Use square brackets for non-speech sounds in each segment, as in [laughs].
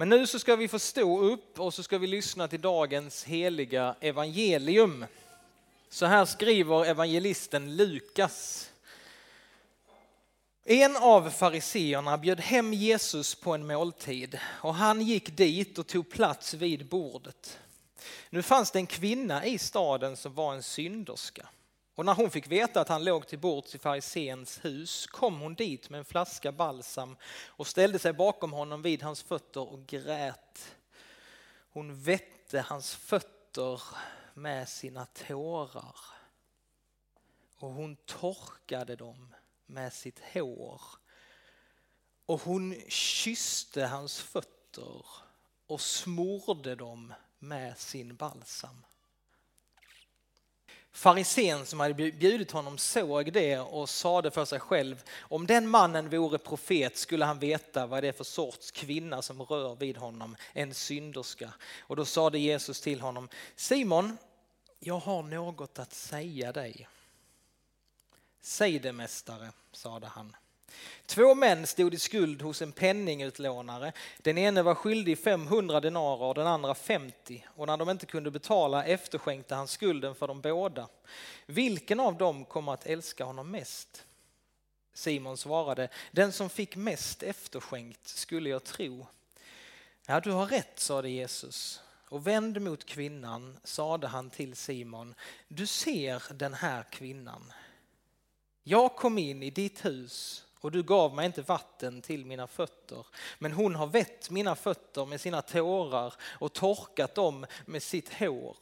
Men nu så ska vi få stå upp och så ska vi lyssna till dagens heliga evangelium. Så här skriver evangelisten Lukas. En av fariseerna bjöd hem Jesus på en måltid och han gick dit och tog plats vid bordet. Nu fanns det en kvinna i staden som var en synderska. Och när hon fick veta att han låg till bords i fariséns hus kom hon dit med en flaska balsam och ställde sig bakom honom vid hans fötter och grät. Hon vette hans fötter med sina tårar och hon torkade dem med sitt hår. Och hon kysste hans fötter och smorde dem med sin balsam. Farisén som hade bjudit honom såg det och sade för sig själv, om den mannen vore profet skulle han veta vad det är för sorts kvinna som rör vid honom, en synderska. Och då sade Jesus till honom, Simon, jag har något att säga dig. Säg det mästare, sade han. Två män stod i skuld hos en penningutlånare. Den ene var skyldig 500 denarer och den andra 50 och när de inte kunde betala efterskänkte han skulden för dem båda. Vilken av dem kommer att älska honom mest? Simon svarade, den som fick mest efterskänkt skulle jag tro. Ja, du har rätt, sade Jesus. Och vänd mot kvinnan sade han till Simon, du ser den här kvinnan. Jag kom in i ditt hus och du gav mig inte vatten till mina fötter. Men hon har vett mina fötter med sina tårar och torkat dem med sitt hår.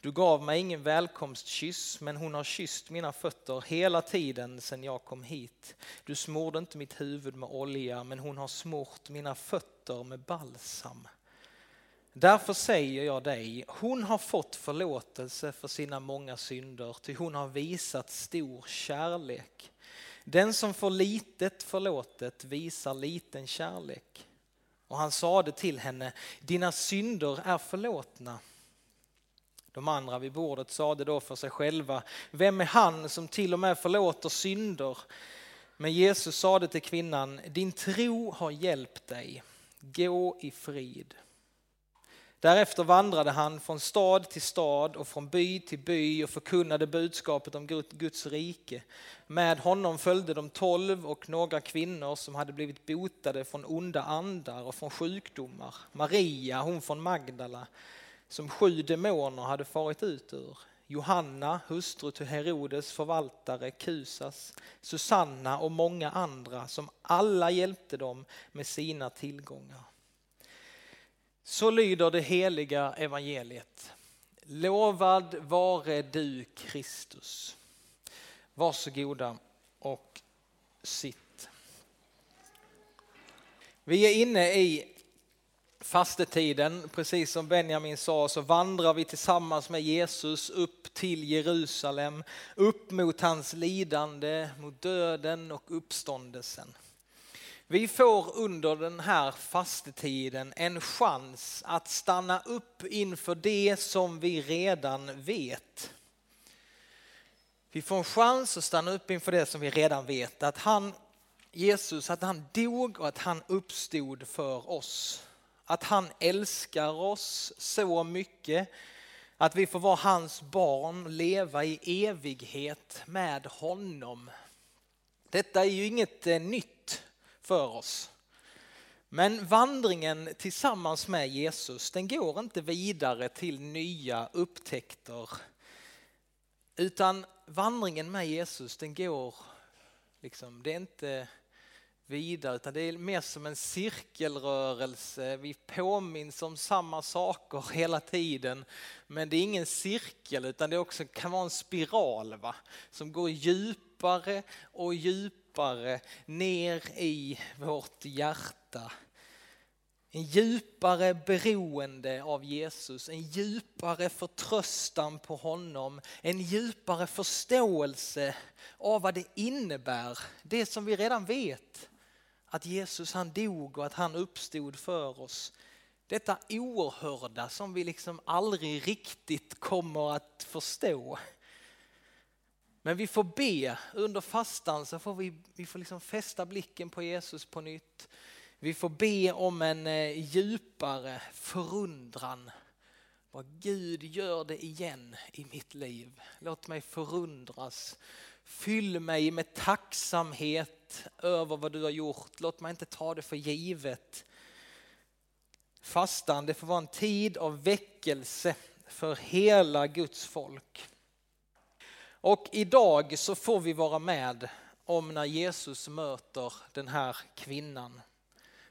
Du gav mig ingen välkomstkyss, men hon har kysst mina fötter hela tiden sedan jag kom hit. Du smorde inte mitt huvud med olja, men hon har smort mina fötter med balsam. Därför säger jag dig, hon har fått förlåtelse för sina många synder, ty hon har visat stor kärlek. Den som får litet förlåtet visar liten kärlek. Och han sade till henne, dina synder är förlåtna. De andra vid bordet sade då för sig själva, vem är han som till och med förlåter synder? Men Jesus sade till kvinnan, din tro har hjälpt dig, gå i frid. Därefter vandrade han från stad till stad och från by till by och förkunnade budskapet om Guds rike. Med honom följde de tolv och några kvinnor som hade blivit botade från onda andar och från sjukdomar. Maria, hon från Magdala, som sju demoner hade farit ut ur. Johanna, hustru till Herodes förvaltare Kusas, Susanna och många andra som alla hjälpte dem med sina tillgångar. Så lyder det heliga evangeliet. Lovad vare du Kristus. Varsågoda och sitt. Vi är inne i fastetiden. Precis som Benjamin sa så vandrar vi tillsammans med Jesus upp till Jerusalem, upp mot hans lidande, mot döden och uppståndelsen. Vi får under den här fastetiden en chans att stanna upp inför det som vi redan vet. Vi får en chans att stanna upp inför det som vi redan vet, att han, Jesus, att han dog och att han uppstod för oss. Att han älskar oss så mycket att vi får vara hans barn och leva i evighet med honom. Detta är ju inget eh, nytt för oss. Men vandringen tillsammans med Jesus den går inte vidare till nya upptäckter. Utan vandringen med Jesus den går, liksom, det är inte vidare utan det är mer som en cirkelrörelse. Vi påminns om samma saker hela tiden. Men det är ingen cirkel utan det också kan vara en spiral va? som går djupare och djupare djupare ner i vårt hjärta. En djupare beroende av Jesus, en djupare förtröstan på honom, en djupare förståelse av vad det innebär, det som vi redan vet. Att Jesus han dog och att han uppstod för oss. Detta oerhörda som vi liksom aldrig riktigt kommer att förstå. Men vi får be under fastan så får vi, vi får liksom fästa blicken på Jesus på nytt. Vi får be om en eh, djupare förundran. Vad Gud gör det igen i mitt liv. Låt mig förundras. Fyll mig med tacksamhet över vad du har gjort. Låt mig inte ta det för givet. Fastan, det får vara en tid av väckelse för hela Guds folk. Och idag så får vi vara med om när Jesus möter den här kvinnan.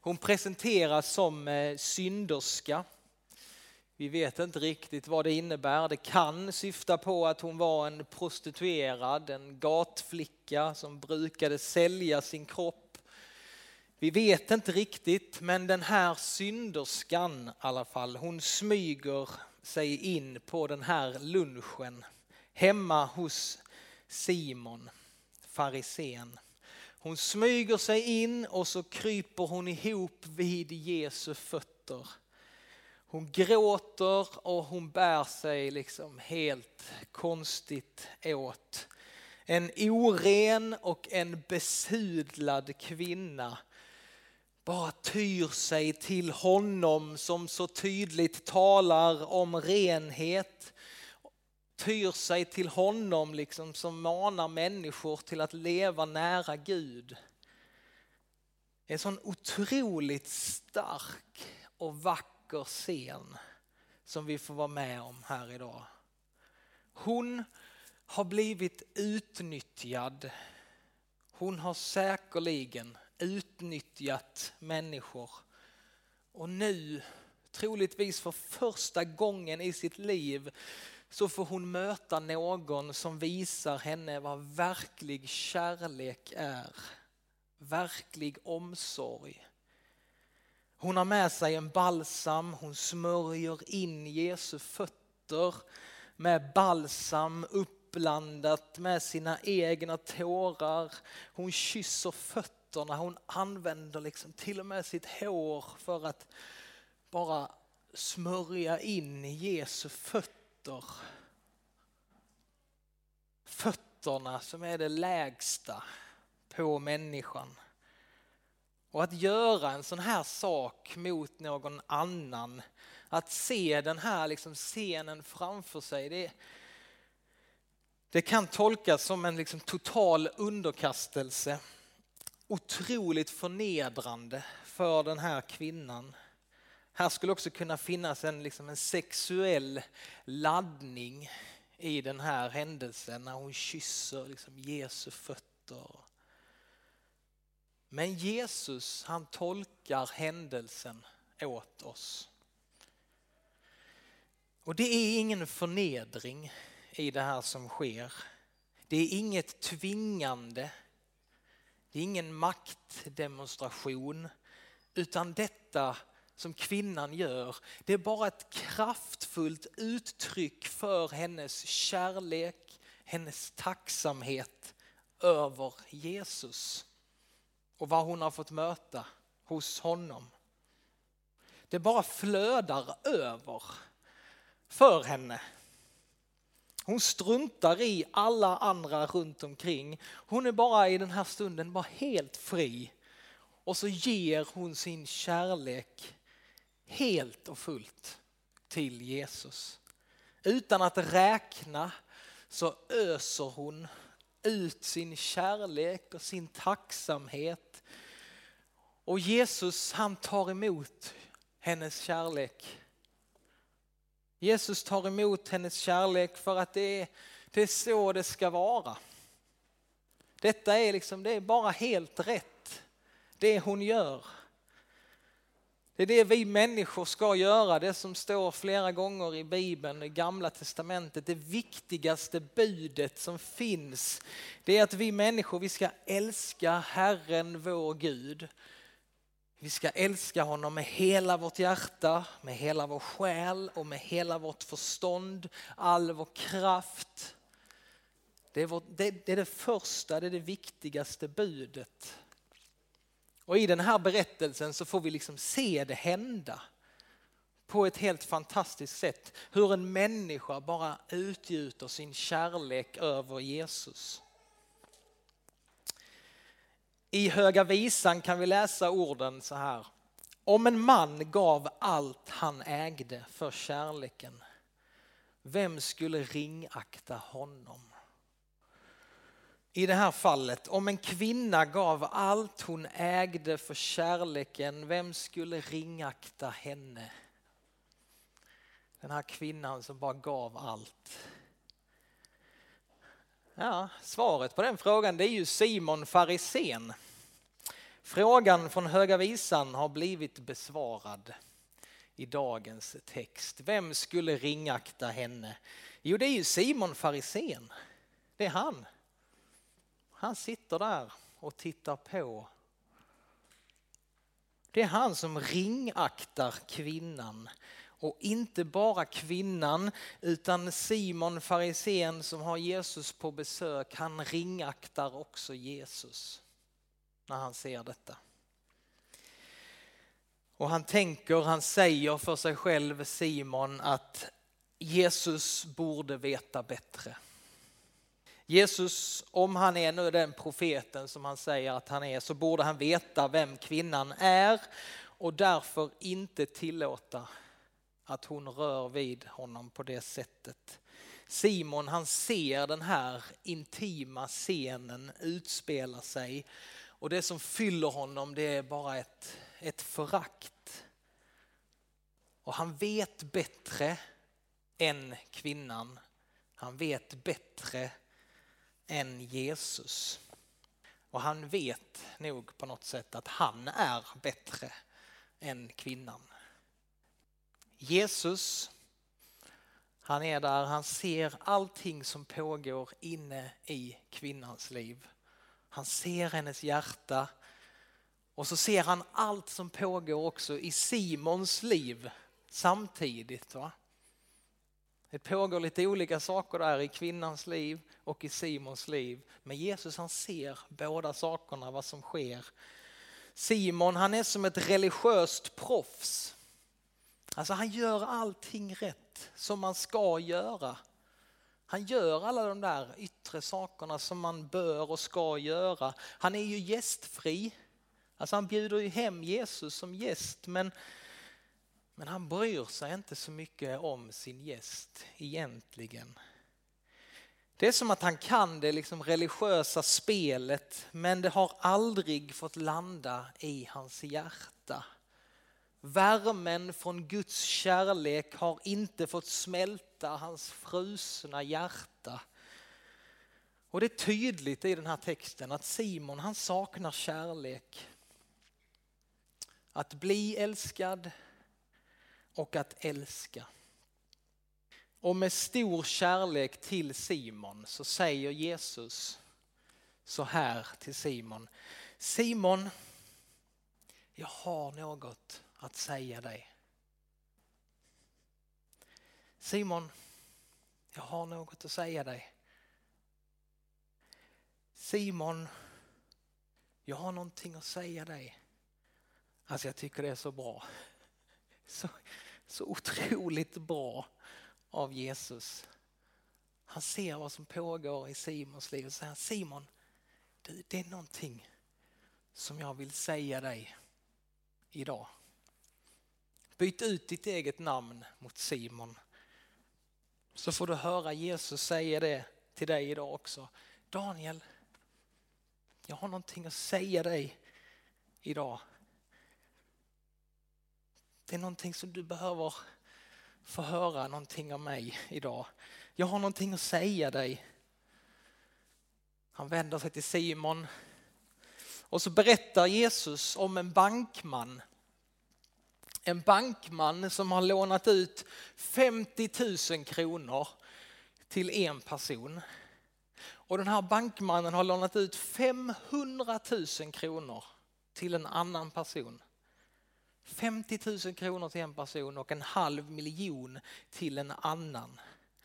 Hon presenteras som eh, synderska. Vi vet inte riktigt vad det innebär. Det kan syfta på att hon var en prostituerad, en gatflicka som brukade sälja sin kropp. Vi vet inte riktigt, men den här synderskan i alla fall, hon smyger sig in på den här lunchen hemma hos Simon, farisén. Hon smyger sig in och så kryper hon ihop vid Jesu fötter. Hon gråter och hon bär sig liksom helt konstigt åt. En oren och en besudlad kvinna bara tyr sig till honom som så tydligt talar om renhet. Tyr sig till honom liksom som manar människor till att leva nära Gud. En sån otroligt stark och vacker scen som vi får vara med om här idag. Hon har blivit utnyttjad. Hon har säkerligen utnyttjat människor. Och nu, troligtvis för första gången i sitt liv, så får hon möta någon som visar henne vad verklig kärlek är. Verklig omsorg. Hon har med sig en balsam, hon smörjer in Jesu fötter med balsam uppblandat med sina egna tårar. Hon kysser fötterna. Hon använder liksom till och med sitt hår för att bara smörja in Jesu fötter. Fötterna som är det lägsta på människan. Och att göra en sån här sak mot någon annan, att se den här liksom scenen framför sig, det, det kan tolkas som en liksom total underkastelse otroligt förnedrande för den här kvinnan. Här skulle också kunna finnas en, liksom en sexuell laddning i den här händelsen när hon kysser liksom Jesu fötter. Men Jesus han tolkar händelsen åt oss. Och det är ingen förnedring i det här som sker. Det är inget tvingande det är ingen maktdemonstration utan detta som kvinnan gör, det är bara ett kraftfullt uttryck för hennes kärlek, hennes tacksamhet över Jesus och vad hon har fått möta hos honom. Det bara flödar över för henne hon struntar i alla andra runt omkring. Hon är bara i den här stunden bara helt fri. Och så ger hon sin kärlek helt och fullt till Jesus. Utan att räkna så öser hon ut sin kärlek och sin tacksamhet. Och Jesus han tar emot hennes kärlek Jesus tar emot hennes kärlek för att det är, det är så det ska vara. Detta är, liksom, det är bara helt rätt, det hon gör. Det är det vi människor ska göra, det som står flera gånger i Bibeln, i Gamla Testamentet. Det viktigaste budet som finns, det är att vi människor vi ska älska Herren vår Gud vi ska älska honom med hela vårt hjärta, med hela vår själ och med hela vårt förstånd, all vår kraft. Det är, vårt, det, det är det första, det är det viktigaste budet. Och i den här berättelsen så får vi liksom se det hända på ett helt fantastiskt sätt. Hur en människa bara utgjuter sin kärlek över Jesus. I Höga visan kan vi läsa orden så här. Om en man gav allt han ägde för kärleken, vem skulle ringakta honom? I det här fallet, om en kvinna gav allt hon ägde för kärleken, vem skulle ringakta henne? Den här kvinnan som bara gav allt. Ja, svaret på den frågan det är ju Simon Farisén. Frågan från Höga Visan har blivit besvarad i dagens text. Vem skulle ringakta henne? Jo, det är ju Simon Farisén. Det är han. Han sitter där och tittar på. Det är han som ringaktar kvinnan och inte bara kvinnan utan Simon farisén som har Jesus på besök, han ringaktar också Jesus när han ser detta. Och han tänker, han säger för sig själv Simon att Jesus borde veta bättre. Jesus, om han är nu den profeten som han säger att han är, så borde han veta vem kvinnan är och därför inte tillåta att hon rör vid honom på det sättet. Simon han ser den här intima scenen utspela sig och det som fyller honom det är bara ett, ett förakt. Och han vet bättre än kvinnan. Han vet bättre än Jesus. Och han vet nog på något sätt att han är bättre än kvinnan. Jesus, han är där, han ser allting som pågår inne i kvinnans liv. Han ser hennes hjärta och så ser han allt som pågår också i Simons liv samtidigt. Va? Det pågår lite olika saker där i kvinnans liv och i Simons liv. Men Jesus han ser båda sakerna, vad som sker. Simon han är som ett religiöst proffs. Alltså han gör allting rätt som man ska göra. Han gör alla de där yttre sakerna som man bör och ska göra. Han är ju gästfri. Alltså han bjuder ju hem Jesus som gäst men, men han bryr sig inte så mycket om sin gäst egentligen. Det är som att han kan det liksom religiösa spelet men det har aldrig fått landa i hans hjärta. Värmen från Guds kärlek har inte fått smälta hans frusna hjärta. Och det är tydligt i den här texten att Simon han saknar kärlek. Att bli älskad och att älska. Och med stor kärlek till Simon så säger Jesus så här till Simon. Simon, jag har något att säga dig. Simon, jag har något att säga dig. Simon, jag har någonting att säga dig. Alltså jag tycker det är så bra. Så, så otroligt bra av Jesus. Han ser vad som pågår i Simons liv och säger Simon, du, det är någonting som jag vill säga dig idag. Byt ut ditt eget namn mot Simon. Så får du höra Jesus säga det till dig idag också. Daniel, jag har någonting att säga dig idag. Det är någonting som du behöver få höra någonting av mig idag. Jag har någonting att säga dig. Han vänder sig till Simon och så berättar Jesus om en bankman en bankman som har lånat ut 50 000 kronor till en person. Och den här bankmannen har lånat ut 500 000 kronor till en annan person. 50 000 kronor till en person och en halv miljon till en annan.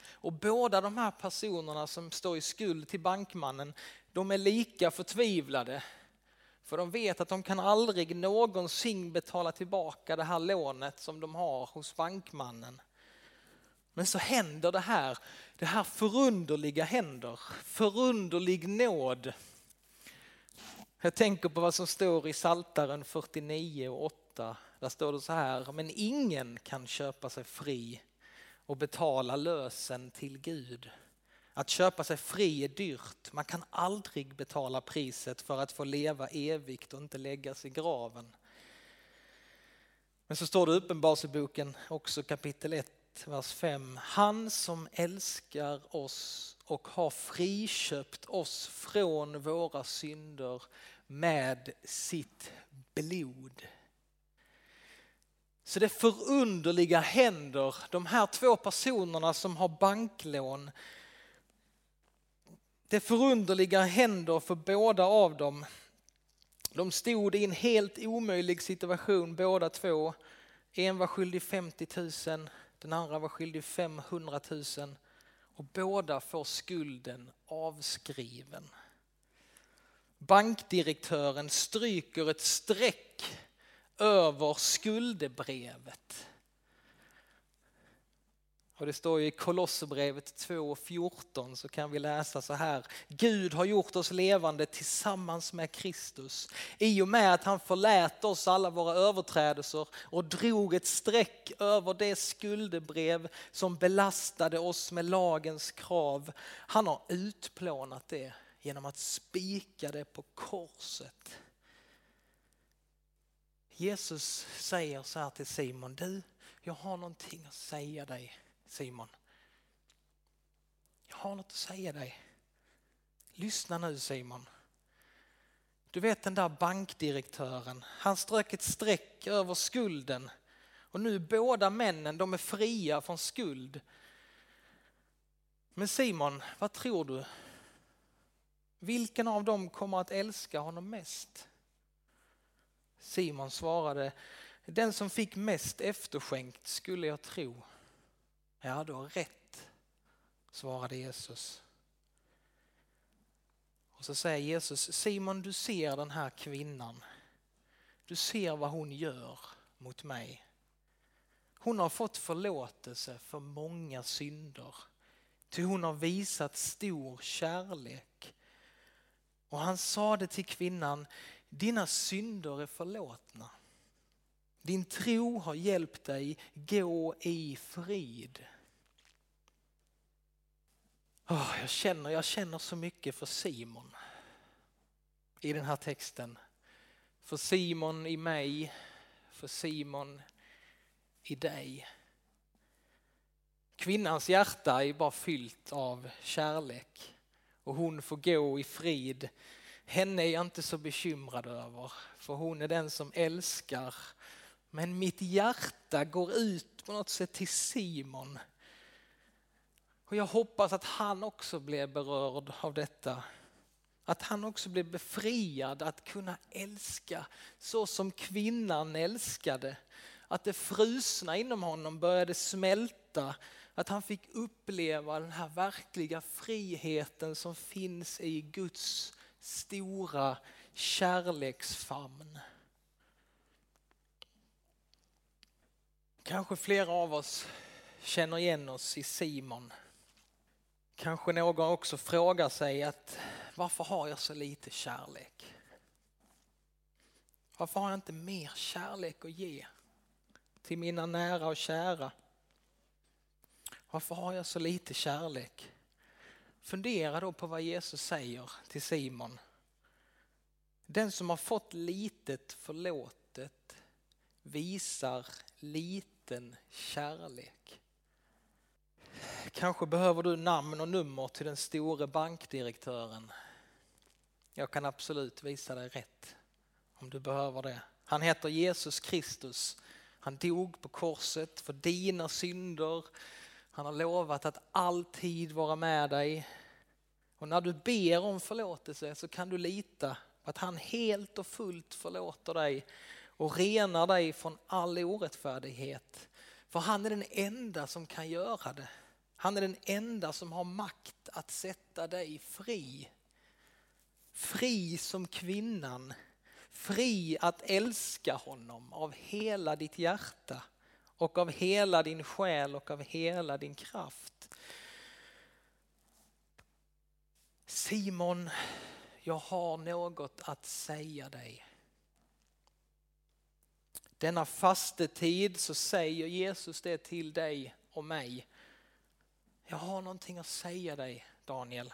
Och båda de här personerna som står i skuld till bankmannen, de är lika förtvivlade för de vet att de kan aldrig någonsin betala tillbaka det här lånet som de har hos bankmannen. Men så händer det här, det här förunderliga händer, förunderlig nåd. Jag tänker på vad som står i Saltaren 49 och 8. Där står det så här, men ingen kan köpa sig fri och betala lösen till Gud. Att köpa sig fri är dyrt. Man kan aldrig betala priset för att få leva evigt och inte läggas i graven. Men så står det i Uppenbarelseboken också kapitel 1, vers 5. Han som älskar oss och har friköpt oss från våra synder med sitt blod. Så det förunderliga händer de här två personerna som har banklån. Det förunderliga händer för båda av dem. De stod i en helt omöjlig situation båda två. En var skyldig 50 000, den andra var skyldig 500 000 och båda får skulden avskriven. Bankdirektören stryker ett streck över skuldebrevet. Och det står ju i Kolosserbrevet 2.14 så kan vi läsa så här. Gud har gjort oss levande tillsammans med Kristus i och med att han förlät oss alla våra överträdelser och drog ett streck över det skuldebrev som belastade oss med lagens krav. Han har utplånat det genom att spika det på korset. Jesus säger så här till Simon, du, jag har någonting att säga dig Simon. Jag har något att säga dig. Lyssna nu Simon. Du vet den där bankdirektören, han strök ett streck över skulden och nu båda männen, de är fria från skuld. Men Simon, vad tror du? Vilken av dem kommer att älska honom mest? Simon svarade, den som fick mest efterskänkt skulle jag tro. Ja, du har rätt, svarade Jesus. Och så säger Jesus, Simon du ser den här kvinnan. Du ser vad hon gör mot mig. Hon har fått förlåtelse för många synder. Ty hon har visat stor kärlek. Och han sade till kvinnan, dina synder är förlåtna. Din tro har hjälpt dig, gå i frid. Oh, jag, känner, jag känner så mycket för Simon i den här texten. För Simon i mig, för Simon i dig. Kvinnans hjärta är bara fyllt av kärlek och hon får gå i frid. Henne är jag inte så bekymrad över, för hon är den som älskar. Men mitt hjärta går ut på något sätt till Simon och jag hoppas att han också blir berörd av detta. Att han också blir befriad att kunna älska så som kvinnan älskade. Att det frusna inom honom började smälta. Att han fick uppleva den här verkliga friheten som finns i Guds stora kärleksfamn. Kanske flera av oss känner igen oss i Simon. Kanske någon också frågar sig att varför har jag så lite kärlek? Varför har jag inte mer kärlek att ge till mina nära och kära? Varför har jag så lite kärlek? Fundera då på vad Jesus säger till Simon. Den som har fått litet förlåtet visar liten kärlek. Kanske behöver du namn och nummer till den store bankdirektören. Jag kan absolut visa dig rätt om du behöver det. Han heter Jesus Kristus. Han dog på korset för dina synder. Han har lovat att alltid vara med dig. Och när du ber om förlåtelse så kan du lita på att han helt och fullt förlåter dig och renar dig från all orättfärdighet. För han är den enda som kan göra det. Han är den enda som har makt att sätta dig fri. Fri som kvinnan. Fri att älska honom av hela ditt hjärta och av hela din själ och av hela din kraft. Simon, jag har något att säga dig. Denna fastetid så säger Jesus det till dig och mig. Jag har någonting att säga dig Daniel.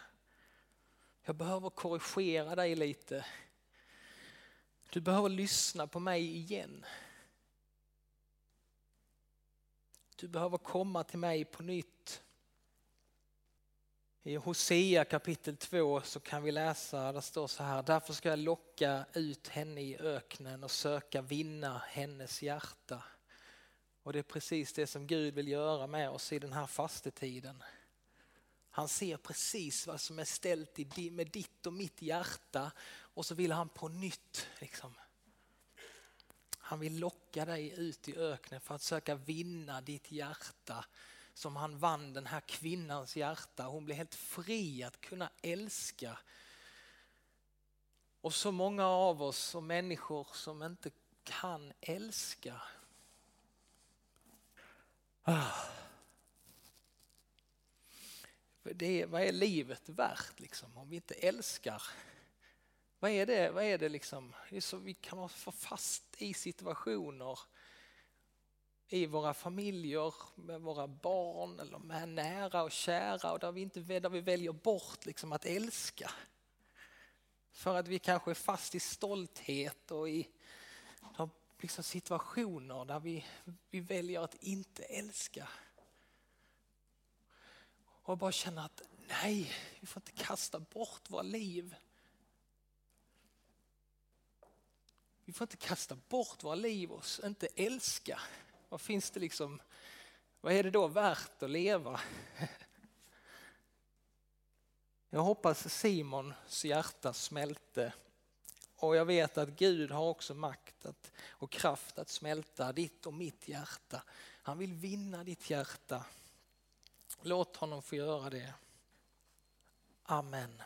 Jag behöver korrigera dig lite. Du behöver lyssna på mig igen. Du behöver komma till mig på nytt. I Hosea kapitel 2 så kan vi läsa, där står så här, därför ska jag locka ut henne i öknen och söka vinna hennes hjärta. Och det är precis det som Gud vill göra med oss i den här fastetiden. Han ser precis vad som är ställt i, med ditt och mitt hjärta och så vill han på nytt liksom. Han vill locka dig ut i öknen för att söka vinna ditt hjärta som han vann den här kvinnans hjärta. Hon blev helt fri att kunna älska. Och så många av oss som människor som inte kan älska. Ah. Det vad är livet värt liksom, om vi inte älskar? Vad är det, vad är det liksom? Det är så vi kan vara fast i situationer i våra familjer, med våra barn eller med nära och kära och där vi, inte, där vi väljer bort liksom att älska. För att vi kanske är fast i stolthet och i liksom situationer där vi, vi väljer att inte älska. Och bara känna att nej, vi får inte kasta bort våra liv. Vi får inte kasta bort våra liv och inte älska. Vad finns det liksom, vad är det då värt att leva? [laughs] Jag hoppas Simons hjärta smälte och jag vet att Gud har också makt att, och kraft att smälta ditt och mitt hjärta. Han vill vinna ditt hjärta. Låt honom få göra det. Amen.